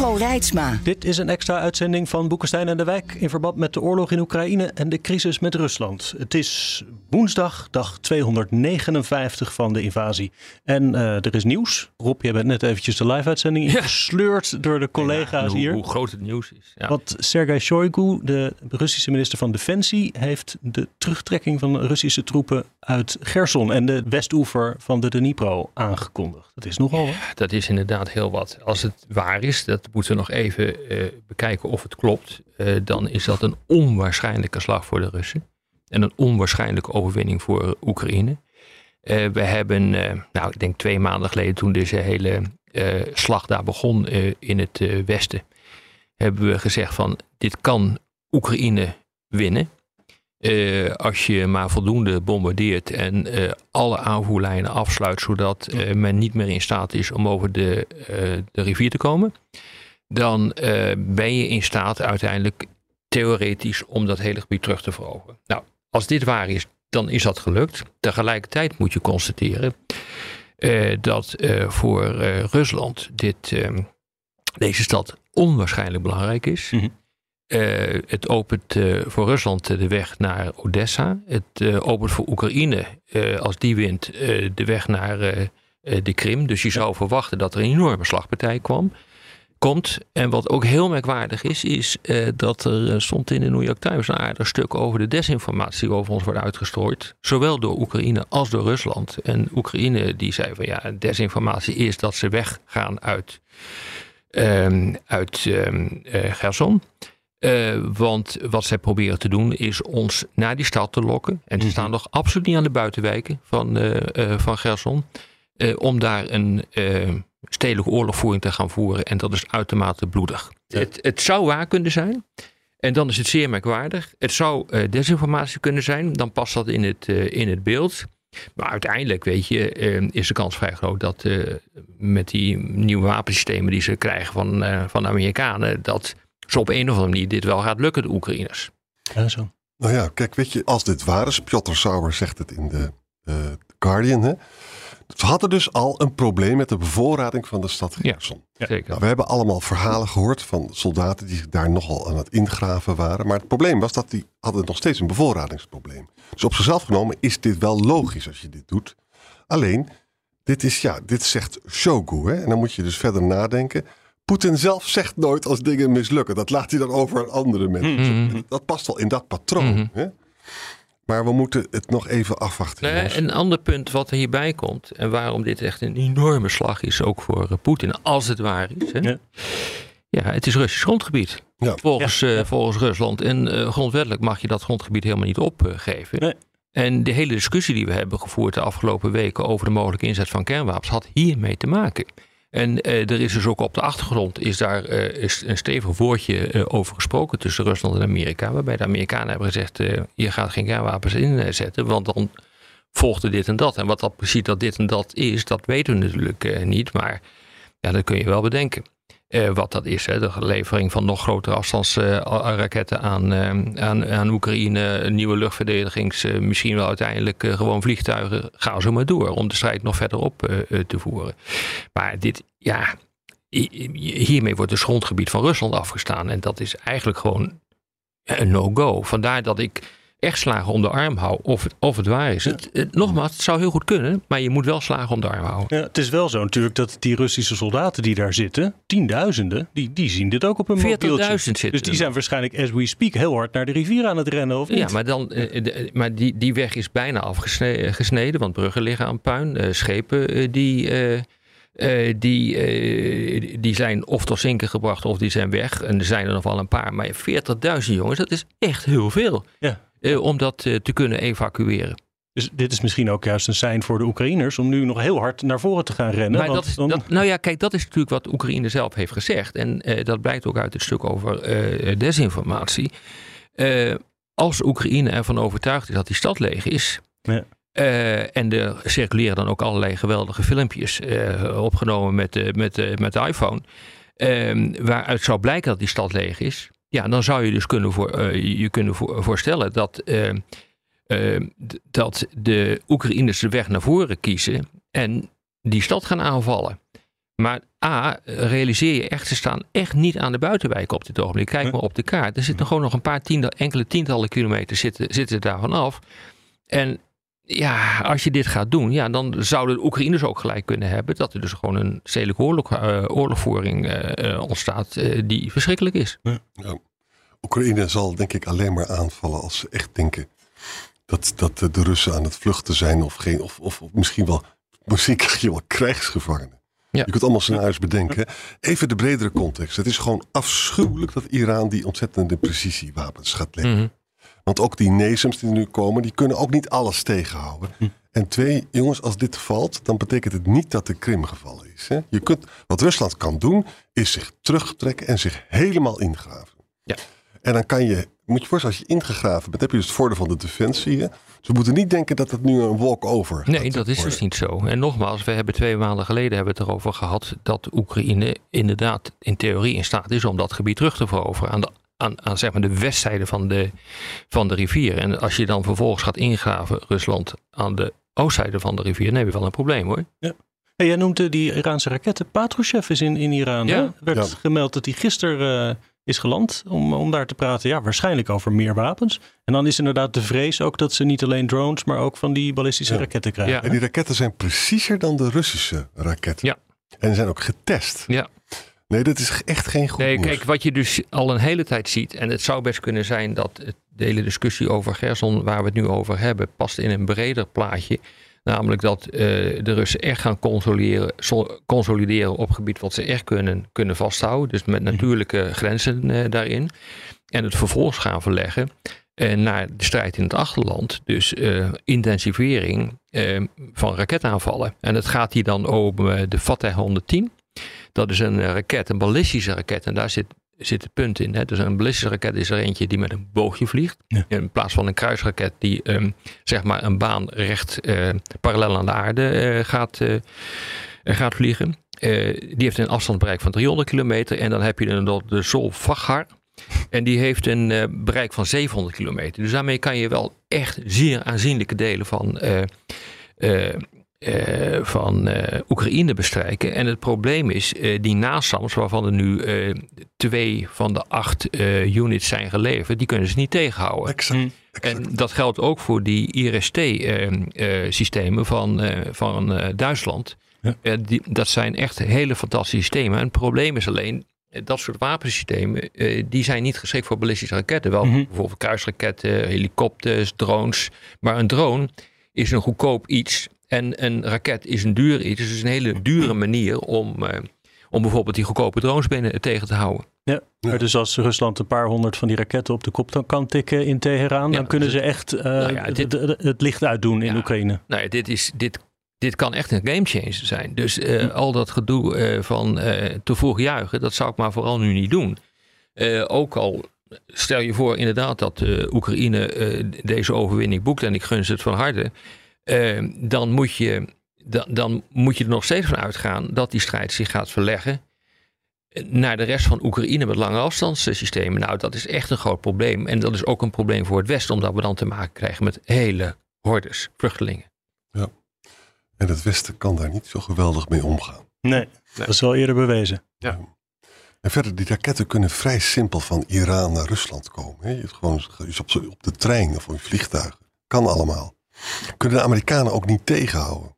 Hugo Reitsma. Dit is een extra uitzending van Boekenstein en de Wijk in verband met de oorlog in Oekraïne en de crisis met Rusland. Het is woensdag, dag 259 van de invasie. En uh, er is nieuws. Rob, je bent net eventjes de live-uitzending ingesleurd door de collega's hoe, hier. Hoe groot het nieuws is. Ja. Want Sergei Shoigu, de Russische minister van Defensie, heeft de terugtrekking van Russische troepen uit Gerson en de westoever van de Dnipro aangekondigd. Dat is nogal wat. Dat is inderdaad heel wat. Als het waar is, dat moeten nog even uh, bekijken of het klopt. Uh, dan is dat een onwaarschijnlijke slag voor de Russen. En een onwaarschijnlijke overwinning voor Oekraïne. Uh, we hebben, nou ik denk twee maanden geleden toen deze hele slag daar begon in het westen. Hebben we gezegd van dit kan Oekraïne winnen. Als je maar voldoende bombardeert en alle aanvoerlijnen afsluit, zodat men niet meer in staat is om over de, de rivier te komen, dan ben je in staat uiteindelijk theoretisch om dat hele gebied terug te veroveren. Nou, als dit waar is, dan is dat gelukt. Tegelijkertijd moet je constateren dat voor Rusland dit, deze stad onwaarschijnlijk belangrijk is. Mm -hmm. Uh, het opent voor Rusland de weg naar Odessa. Het opent voor Oekraïne, als die wint, de weg naar de Krim. Dus je zou verwachten dat er een enorme slagpartij kwam, komt. En wat ook heel merkwaardig is, is dat er stond in de New York Times een aardig stuk over de desinformatie die over ons wordt uitgestrooid. Zowel door Oekraïne als door Rusland. En Oekraïne die zei van ja, desinformatie is dat ze weggaan uit, um, uit um, Gerson. Uh, want wat zij proberen te doen is ons naar die stad te lokken. En ze mm -hmm. staan nog absoluut niet aan de buitenwijken van, van Gerson. om daar een stedelijke oorlogvoering te gaan voeren. En dat is uitermate bloedig. Ja. Het, het, zou waar kunnen zijn. En dan is het zeer merkwaardig. Het zou desinformatie kunnen zijn. Dan past dat in het, in het beeld. Maar uiteindelijk, weet je, is de kans vrij groot dat met die nieuwe wapensystemen die ze krijgen van, van de Amerikanen, dat ze op een of andere manier dit wel gaat lukken, de Oekraïners. Ja, zo. Nou ja, kijk, weet je, als dit waar is, Piotr Sauer zegt het in de uh, Guardian, hè. Ze hadden dus al een probleem met de bevoorrading van de stad Gerson. Ja, zeker. Nou, we hebben allemaal verhalen gehoord van soldaten die daar nogal aan het ingraven waren. Maar het probleem was dat die hadden nog steeds een bevoorradingsprobleem. Dus op zichzelf genomen is dit wel logisch als je dit doet. Alleen, dit is ja, dit zegt Shogu. Hè? En dan moet je dus verder nadenken. Poetin zelf zegt nooit als dingen mislukken. Dat laat hij dan over aan andere mensen. Mm -hmm. Dat past wel in dat patroon. Mm -hmm. hè? Maar we moeten het nog even afwachten. Nee, een ander punt wat er hierbij komt. En waarom dit echt een enorme slag is. Ook voor uh, Poetin. Als het waar is. Hè? Ja. ja. het is Russisch grondgebied. Ja. Volgens, ja. Uh, volgens Rusland. En uh, grondwettelijk mag je dat grondgebied helemaal niet opgeven. Nee. En de hele discussie die we hebben gevoerd de afgelopen weken. over de mogelijke inzet van kernwapens. had hiermee te maken. En uh, er is dus ook op de achtergrond is daar is een stevig woordje uh, over gesproken tussen Rusland en Amerika. Waarbij de Amerikanen hebben gezegd, je gaat geen kernwapens inzetten, want dan volgt er dit en dat. En wat dat precies dat dit en dat is, dat weten we natuurlijk niet. Maar ja, dat kun je wel bedenken. Wat dat is, hè? de levering van nog grotere afstandsraketten aan, aan, aan Oekraïne, nieuwe luchtverdedigings, misschien wel uiteindelijk gewoon vliegtuigen, ga zo maar door om de strijd nog verder op te voeren. Maar dit, ja, hiermee wordt het grondgebied van Rusland afgestaan en dat is eigenlijk gewoon een no-go. Vandaar dat ik echt slagen om de arm hou of het, of het waar is. Het, het, nogmaals, het zou heel goed kunnen, maar je moet wel slagen om de arm houden. Ja, het is wel zo natuurlijk dat die Russische soldaten die daar zitten, tienduizenden, die, die zien dit ook op een mobieltje. zitten. Dus die zijn waarschijnlijk, as we speak, heel hard naar de rivier aan het rennen, of niet? Ja, maar, dan, uh, de, maar die, die weg is bijna afgesneden, want bruggen liggen aan puin. Uh, schepen die... Uh, die, uh, die zijn of tot zinken gebracht of die zijn weg. En er zijn er nog wel een paar. Maar 40.000 jongens, dat is echt heel veel. Ja. Uh, om dat te kunnen evacueren. Dus dit is misschien ook juist een sein voor de Oekraïners om nu nog heel hard naar voren te gaan rennen. Maar want dat is, dan- dat, nou ja, kijk, dat is natuurlijk wat Oekraïne zelf heeft gezegd. En eh, dat blijkt ook uit het stuk over eh, desinformatie. Eh, als Oekraïne ervan overtuigd is dat die stad leeg is. Ja. eh, en er circuleren dan ook allerlei geweldige filmpjes eh, opgenomen met, de met, met de iPhone. eh, waaruit zou blijken dat die stad leeg is. Ja, dan zou je dus kunnen, voor, eh, je kunnen voor- voorstellen dat, eh, eh, dat de Oekraïners de weg naar voren kiezen. En die stad gaan aanvallen. Maar A, realiseer je echt, ze staan echt niet aan de buitenwijken op dit ogenblik. Kijk maar op de kaart. Er zitten gewoon nog een paar tiental, enkele tientallen kilometers zitten, zitten daarvan af. En ja, als je dit gaat doen, ja, dan zouden de Oekraïners ook gelijk kunnen hebben dat er dus gewoon een stedelijke oorlog, eh, oorlogvoering eh, eh, ontstaat die verschrikkelijk is. Oekraïne zal denk ik alleen maar aanvallen als ze echt denken dat, dat de Russen aan het vluchten zijn of, geen, of, of, of misschien wel, misschien krijg je wel krijgsgevangenen. Ja. Je kunt allemaal scenario's bedenken. Even de bredere context. Het is gewoon afschuwelijk dat Iran die ontzettende precisiewapens gaat leggen. Mhm. Want ook die NASAMS die nu komen, die kunnen ook niet alles tegenhouden. En twee, jongens, als dit valt, dan betekent het niet dat de Krim gevallen is. Hè? Je kunt, wat Rusland kan doen, is zich terugtrekken en zich helemaal ingraven. Ja. En dan kan je, moet je voorstellen, als je ingegraven bent, heb je dus het voordeel van de defensie. Hè? Ze moeten niet denken dat het nu een walk-over Nee, gaat dat is dus niet zo. En nogmaals, we hebben twee maanden geleden hebben we het erover gehad dat Oekraïne inderdaad in theorie in staat is om dat gebied terug te veroveren aan de, aan, aan zeg maar de westzijde van de, van de rivier. En als je dan vervolgens gaat ingraven, Rusland aan de oostzijde van de rivier, dan heb je wel een probleem hoor. Hey, jij noemde die Iraanse raketten. Patrushev is in, in Iran. Ja. hè? werd Ja. gemeld dat hij gisteren eh, is geland om, om daar te praten. Ja, waarschijnlijk over meer wapens. En dan is inderdaad de vrees ook dat ze niet alleen drones, maar ook van die ballistische Ja. raketten krijgen. Ja. En die raketten zijn preciezer dan de Russische raketten. Ja. En zijn ook getest. Ja. Nee, dat is echt geen goed Nee, nieuws. kijk, wat je dus al een hele tijd ziet, en het zou best kunnen zijn dat de hele discussie over Gerson, waar we het nu over hebben, past in een breder plaatje. Namelijk dat eh, de Russen echt gaan consolideren, sol- consolideren op gebied wat ze echt kunnen, kunnen vasthouden. Dus met natuurlijke grenzen eh, daarin. En het vervolgens gaan verleggen eh, naar de strijd in het achterland. Dus intensivering van raketaanvallen. En het gaat hier dan om de Fateh 110. Dat is een eh, raket, een ballistische raket. En daar zit, zit het punt in. Hè. Dus een ballistische raket is er eentje die met een boogje vliegt. Ja. In plaats van een kruisraket die ehm, zeg maar een baan recht eh, parallel aan de aarde eh, gaat, gaat vliegen. Die heeft een afstandsbereik van 300 kilometer. En dan heb je dan nog de Zolfaghar. En die heeft een bereik van 700 kilometer. Dus daarmee kan je wel echt zeer aanzienlijke delen van, eh, van eh, Oekraïne bestrijken. En het probleem is, eh, die NASAMS, waarvan er nu eh, twee van de acht eh, units zijn geleverd, die kunnen ze niet tegenhouden. Exact. exact. En dat geldt ook voor die IRST-systemen van, eh, van eh, Duitsland. Ja. Eh, die, dat zijn echt hele fantastische systemen. En het probleem is alleen, dat soort wapensystemen, eh, die zijn niet geschikt voor ballistische raketten. Wel Mhm. bijvoorbeeld kruisraketten, helikopters, drones. Maar een drone is een goedkoop iets en een raket is een duur iets. Dus het is een hele dure manier om, eh, om bijvoorbeeld die goedkope drones binnen tegen te houden. Ja. Maar dus als Rusland een paar honderd van die raketten op de kop dan kan tikken in Teheran, Ja, dan kunnen dus- ze echt eh, Nou ja, dit- het, licht uitdoen in Ja. Oekraïne. Nou ja, dit, is, dit, dit kan echt een gamechanger zijn. Dus eh, Hm. al dat gedoe eh, van eh, te vroeg juichen, dat zou ik maar vooral nu niet doen. Eh, ook al stel je voor inderdaad dat eh, Oekraïne eh, deze overwinning boekt en ik gun ze het van harte. Eh, dan, moet je, dan, dan moet je er nog steeds van uitgaan dat die strijd zich gaat verleggen naar de rest van Oekraïne met lange afstandssystemen. Nou, dat is echt een groot probleem. En dat is ook een probleem voor het Westen, omdat we dan te maken krijgen met hele hordes vluchtelingen. En het Westen kan daar niet zo geweldig mee omgaan. Nee, dat is wel eerder bewezen. En verder, die raketten kunnen vrij simpel van Iran naar Rusland komen. Hè. Je hebt gewoon op, de trein of op vliegtuigen. Kan allemaal. Kunnen de Amerikanen ook niet tegenhouden.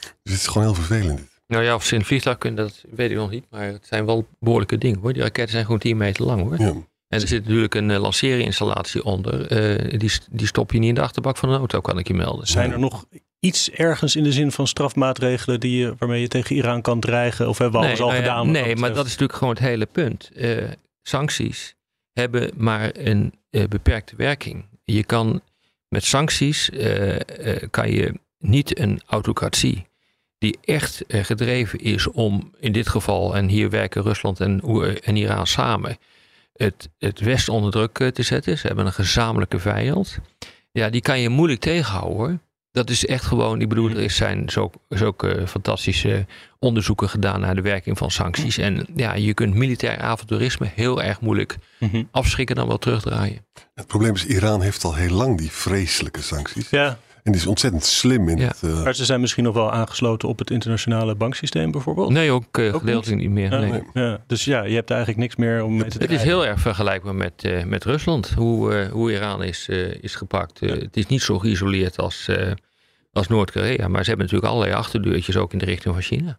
Dus het is gewoon heel vervelend. dit. Nou ja, of ze in het vliegtuig kunnen, dat weet ik nog niet. Maar het zijn wel behoorlijke dingen hoor. Die raketten zijn gewoon 10 meter lang hoor. Ja. En er zit natuurlijk een uh, lanceerinstallatie onder. Uh, die, die stop je niet in de achterbak van een auto, kan ik je melden. Zijn er nog iets ergens in de zin van strafmaatregelen die je, waarmee je tegen Iran kan dreigen? Of hebben we alles nee, al nou ja, gedaan? Nee, maar dat is natuurlijk gewoon het hele punt. Uh, sancties hebben maar een uh, beperkte werking. Je kan Met sancties eh, eh, kan je niet een autocratie die echt eh, gedreven is om in dit geval, en hier werken Rusland en, en Iran samen, het, het Westen onder druk te zetten. Ze hebben een gezamenlijke vijand. Ja, die kan je moeilijk tegenhouden. Dat is echt gewoon, ik bedoel, er zijn zo- zulke fantastische onderzoeken gedaan naar de werking van sancties. En ja, je kunt militair avonturisme heel erg moeilijk Mhm. afschrikken dan wel terugdraaien. Het probleem is, Iran heeft al heel lang die vreselijke sancties. Ja, En die is ontzettend slim in Ja. het... eh, maar ze zijn misschien nog wel aangesloten op het internationale banksysteem bijvoorbeeld. Nee, ook, eh, Ook gedeeltelijk niet meer. Ja, nee. nee. ja, dus ja, je hebt eigenlijk niks meer om mee te Het is heel erg vergelijkbaar met, eh, met Rusland, hoe, eh, hoe Iran is, eh, is gepakt. Het is niet zo geïsoleerd als, eh, als Noord-Korea, maar ze hebben natuurlijk allerlei achterdeurtjes ook in de richting van China.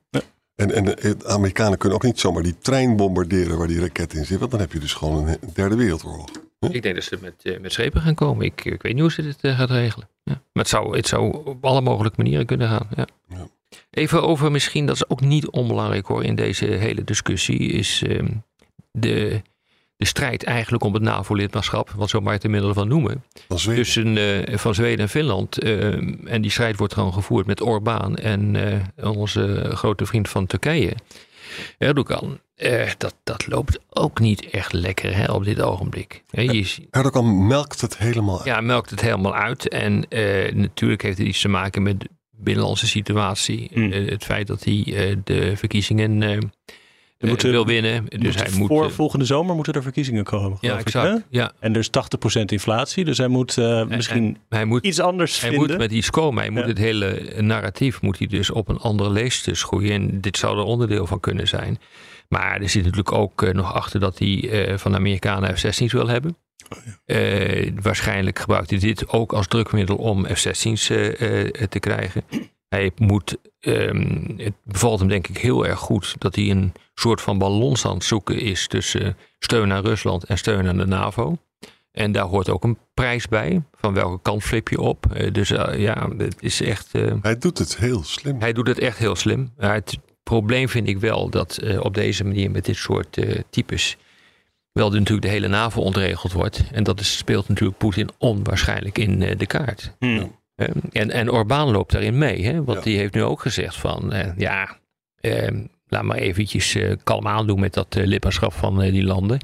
En, en de Amerikanen kunnen ook niet zomaar die trein bombarderen waar die raket in zit. Want dan heb je dus gewoon een derde wereldoorlog. Ik denk dat ze met, eh, met schepen gaan komen. Ik, ik weet niet hoe ze dit eh, gaat regelen. Ja. Maar het zou, het zou op alle mogelijke manieren kunnen gaan. Ja. Ja. Even over misschien, dat is ook niet onbelangrijk hoor in deze hele discussie, is ehm, de, de strijd eigenlijk om het NAVO-lidmaatschap, wat zo maar het inmiddels van noemen. Zweden. tussen eh, van Zweden en Finland. eh, en die strijd wordt gewoon gevoerd met Orbán en onze grote vriend van Turkije, Erdogan. Eh, dat, dat loopt ook niet echt lekker hè, op dit ogenblik. Hè, je, ziet- Erdogan melkt het helemaal uit. ja, melkt het helemaal uit. En eh, natuurlijk heeft het iets te maken met de binnenlandse situatie. Hmm. Eh, het feit dat hij eh, de verkiezingen moeten- wil winnen. Dus hij moet... voor volgende zomer moeten er verkiezingen komen. ja, geloof ik, hè? exact. Ja, En er is 80% inflatie, dus hij moet eh, misschien hij moet iets anders Hij vinden. moet met iets komen. Hij moet Ja. het hele narratief moet hij dus op een andere leestes gooien. En dit zou er onderdeel van kunnen zijn. Maar er zit natuurlijk ook eh, nog achter dat hij eh, van de Amerikanen F-16's wil hebben. Oh, Eh, waarschijnlijk gebruikt hij dit ook als drukmiddel om F-16's eh, eh, te krijgen. Hij moet, ehm, het bevalt hem denk ik heel erg goed dat hij een soort van balans aan het zoeken is tussen steun aan Rusland en steun aan de NAVO. En daar hoort ook een prijs bij. Van welke kant flip je op? Dus ja, het is echt. Hij doet het heel slim. hij doet het echt heel slim. Probleem vind ik wel dat eh, op deze manier met dit soort eh, types. wel de, natuurlijk de hele NAVO ontregeld wordt. En dat is, speelt natuurlijk Poetin onwaarschijnlijk in eh, de kaart. Hmm. En, en Orbán loopt daarin mee. Hè? Want Ja. die heeft nu ook gezegd van eh, ja, eh, laat maar eventjes eh, kalm aandoen met dat lidmaatschap van eh, die landen.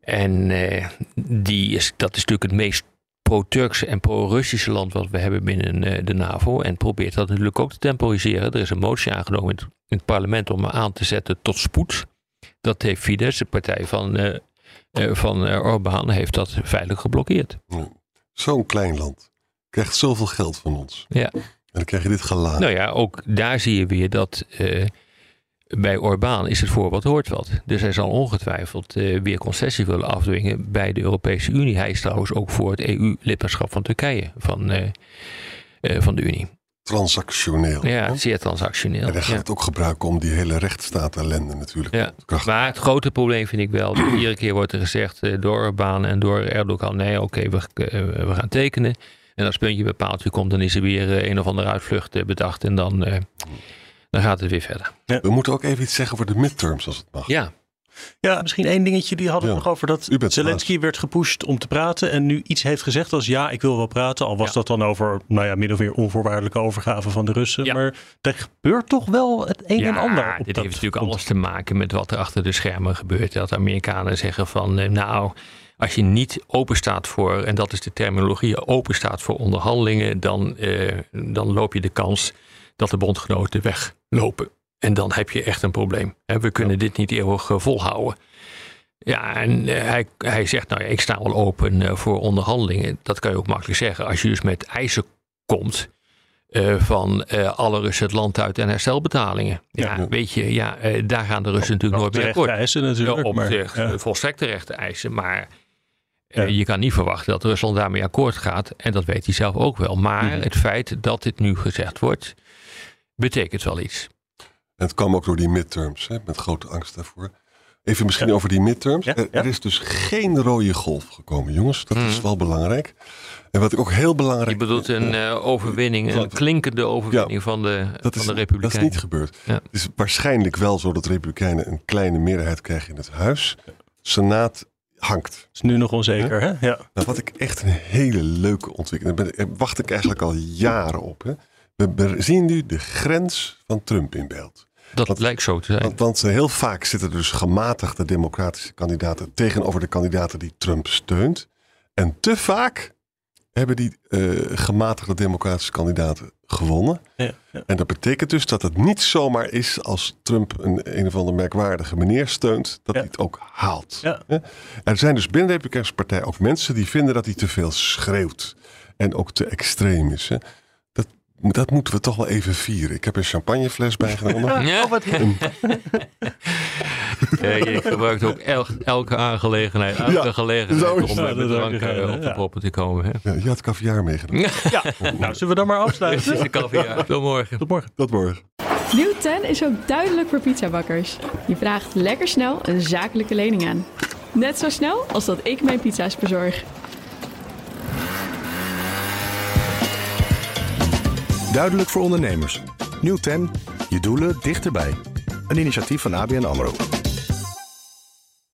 En eh, die is, dat is natuurlijk het meest pro-Turkse en pro-Russische land wat we hebben binnen eh, de NAVO. En probeert dat natuurlijk ook te temporiseren. Er is een motie aangenomen in het, parlement om aan te zetten tot spoed. Dat heeft Fidesz, de partij van, eh, van Orbán, heeft dat feitelijk geblokkeerd. Zo'n klein land. Krijgt zoveel geld van ons. Ja. En dan krijg je dit geladen. Nou ja, ook daar zie je weer dat bij Orbán is het voor wat hoort wat. Dus hij zal ongetwijfeld eh, weer concessies willen afdwingen bij de Europese Unie. Hij is trouwens ook voor het EU-lidmaatschap van Turkije van, eh, eh, van de Unie. Transactioneel. Ja, hè? zeer transactioneel. En hij gaat Ja. het ook gebruiken om die hele rechtsstaat ellende natuurlijk. Ja. Maar het grote probleem vind ik wel, dat iedere keer wordt er gezegd door Orbán en door Erdogan, nee oké, we, we gaan tekenen. En als puntje bij paaltje komt, dan is er weer een of andere uitvlucht bedacht en dan, eh, dan gaat het weer verder. We moeten ook even iets zeggen over de midterms als het mag. Ja, Ja, misschien één dingetje. Die hadden we Ja. nog over dat U bent Zelensky werd gepusht om te praten. En nu iets heeft gezegd als ja, ik wil wel praten. Al was Ja. dat dan over, nou ja, min of meer onvoorwaardelijke overgave van de Russen. Ja. Maar er gebeurt toch wel het een en ander. op dit dat heeft natuurlijk alles te maken met wat er achter de schermen gebeurt. Dat Amerikanen zeggen van, eh, nou, als je niet open staat voor, en dat is de terminologie, open staat voor onderhandelingen, dan, eh, dan loop je de kans dat de bondgenoten weglopen. En dan heb je echt een probleem. We kunnen dit niet eeuwig eh, volhouden. Ja, en eh, hij, hij zegt, nou ja, ik sta wel open eh, voor onderhandelingen. Dat kan je ook makkelijk zeggen. Als je dus met eisen komt van alle Russen het land uit en herstelbetalingen. Ja, Ja. weet je, ja, daar gaan de Russen natuurlijk nooit mee Terechte akkoord. eisen natuurlijk. Ja, op maar, ja. volstrekt terechte eisen. Maar Ja. je kan niet verwachten dat Rusland daarmee akkoord gaat. En dat weet hij zelf ook wel. Maar Mhm. het feit dat dit nu gezegd wordt, betekent wel iets. En het kwam ook door die midterms, hè, met grote angst daarvoor. Even misschien over die midterms. Ja, er, ja. er is dus geen rode golf gekomen, jongens. Dat is Mhm. wel belangrijk. En wat ik ook heel belangrijk Je bedoelt een eh, overwinning, een klinkende overwinning van de, dat van is, de dat Republikeinen. is niet gebeurd. Ja. Het is waarschijnlijk wel zo dat Republikeinen een kleine meerderheid krijgen in het huis. Senaat hangt. Is nu nog onzeker, hè? Ja. Nou, wat ik echt een hele leuke ontwikkeling... Daar wacht ik eigenlijk al jaren op. Hè. We zien nu de grens van Trump in beeld. Dat lijkt zo te zijn. Want, want heel vaak zitten er dus gematigde democratische kandidaten tegenover de kandidaten die Trump steunt. En te vaak hebben die eh, gematigde democratische kandidaten gewonnen. Ja, ja. En dat betekent dus dat het niet zomaar is als Trump een, een of andere merkwaardige meneer steunt, dat Ja. hij het ook haalt. Er zijn dus binnen de Republikeinse Partij ook mensen die vinden dat hij te veel schreeuwt. En ook te extreem is. Hè? Dat, dat moeten we toch wel even vieren. Ik heb een champagnefles bijgenomen. Ja. Ja, je gebruikt ook el- elke aangelegenheid, elke Ja, gelegenheid om met de drank eh, op de proppen te komen. Hè? Ja, je had caviar meegenomen. ja. Nou, zullen we dan maar afsluiten? is de caviar. Tot morgen. Tot morgen. Dat morgen. Nieuw 10 is ook duidelijk voor pizzabakkers. Je vraagt lekker snel een zakelijke lening aan. Net zo snel als dat ik mijn pizza's bezorg. Duidelijk voor ondernemers. Nieuw 10, je doelen dichterbij. Een initiatief van ABN AMRO.